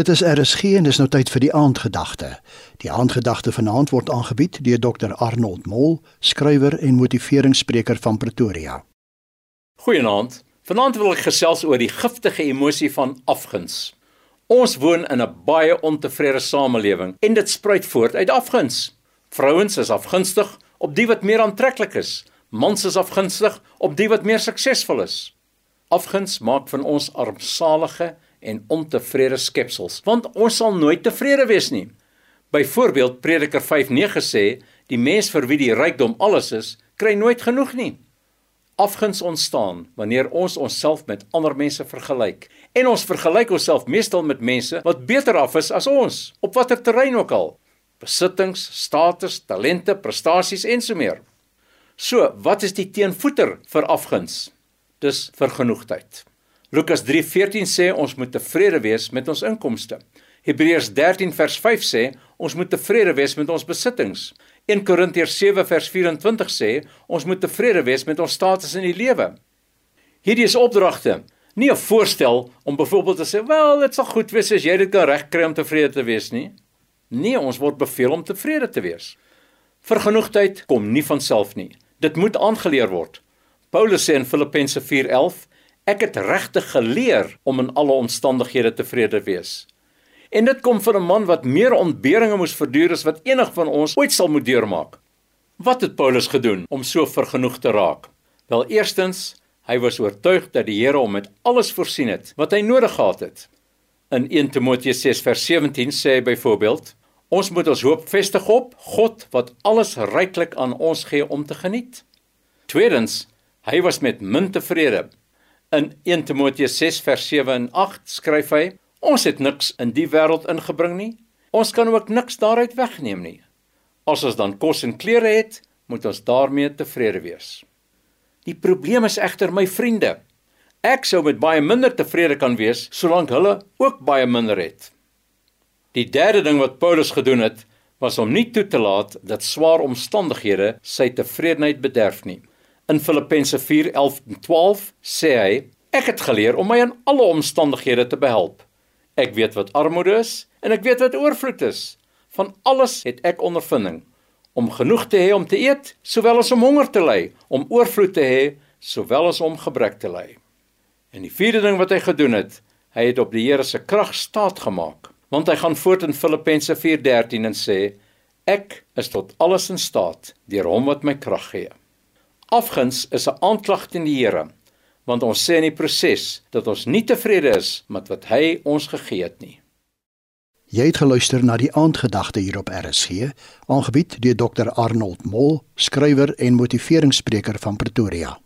Dit is RSG en dis nou tyd vir die aandgedagte. Die aandgedagte vanaand word aangebied deur Dr Arnold Mol, skrywer en motiveringsspreker van Pretoria. Goeienaand. Vanaand wil ek gesels oor die giftige emosie van afguns. Ons woon in 'n baie ontevrede samelewing en dit spruit voort uit afguns. Vrouens is afgunstig op die wat meer aantreklik is. Mans is afgunstig op die wat meer suksesvol is. Afguns maak van ons armsalige en ontevrede skepsels, want ons sal nooit tevrede wees nie. Byvoorbeeld Prediker 5:9 sê, die mens vir wie die rykdom alles is, kry nooit genoeg nie. Afguns ontstaan wanneer ons onsself met ander mense vergelyk. En ons vergelyk onsself meestal met mense wat beter af is as ons, op watter terrein ook al. Besittings, status, talente, prestasies en so meer. So, wat is die teenvoeter vir afguns? Dis vergenoegdheid. Lukas 3:14 sê ons moet tevrede wees met ons inkomste. Hebreërs 13 vers 5 sê ons moet tevrede wees met ons besittings. 1 Korintiërs 7 vers 24 sê ons moet tevrede wees met ons status in die lewe. Hierdie is opdragte, nie 'n voorstel om byvoorbeeld te sê, "Wel, dit sal goed wees as jy dit kan regkry om tevrede te wees nie." Nee, ons word beveel om tevrede te wees. Vergenoegdheid kom nie van self nie. Dit moet aangeleer word. Paulus sê in Filippense 4:11 Ek het regtig geleer om in alle omstandighede tevrede te wees. En dit kom van 'n man wat meer ontberinge moes verduur as wat enig van ons ooit sal moet deurmaak. Wat het Paulus gedoen om so vergenoeg te raak? Wel, eerstens, hy was oortuig dat die Here hom met alles voorsien het wat hy nodig gehad het. In 1 Timoteus 6:17 sê hy byvoorbeeld: Ons moet ons hoop vestig op God wat alles ryklik aan ons gee om te geniet. Tweedens, hy was met min tevrede In 1 Timoteus 6 vers 7 en 8 skryf hy: Ons het niks in die wêreld ingebring nie. Ons kan ook niks daaruit wegneem nie. As ons dan kos en klere het, moet ons daarmee tevrede wees. Die probleem is egter my vriende. Ek sou met baie minder tevrede kan wees solank hulle ook baie minder het. Die derde ding wat Paulus gedoen het, was om nie toe te laat dat swaar omstandighede sy tevredenheid bederf nie. In Filippense 4:11-12 sê hy: Ek het geleer om my in alle omstandighede te behelp. Ek weet wat armoede is en ek weet wat oorvloed is. Van alles het ek ondervinding om genoeg te hê om te eet, sowel as om honger te ly, om oorvloed te hê, sowel as om gebrek te ly. En die vierde ding wat hy gedoen het, hy het op die Here se krag staat gemaak, want hy gaan voort in Filippense 4:13 en sê: Ek is tot alles in staat deur hom wat my krag gee. Afguns is 'n aanklag teen die Here, want ons sê in die proses dat ons nie tevrede is met wat hy ons gegee het nie. Jy het geluister na die aandgedagte hier op RSG, aangebied deur Dr Arnold Mol, skrywer en motiveringsspreker van Pretoria.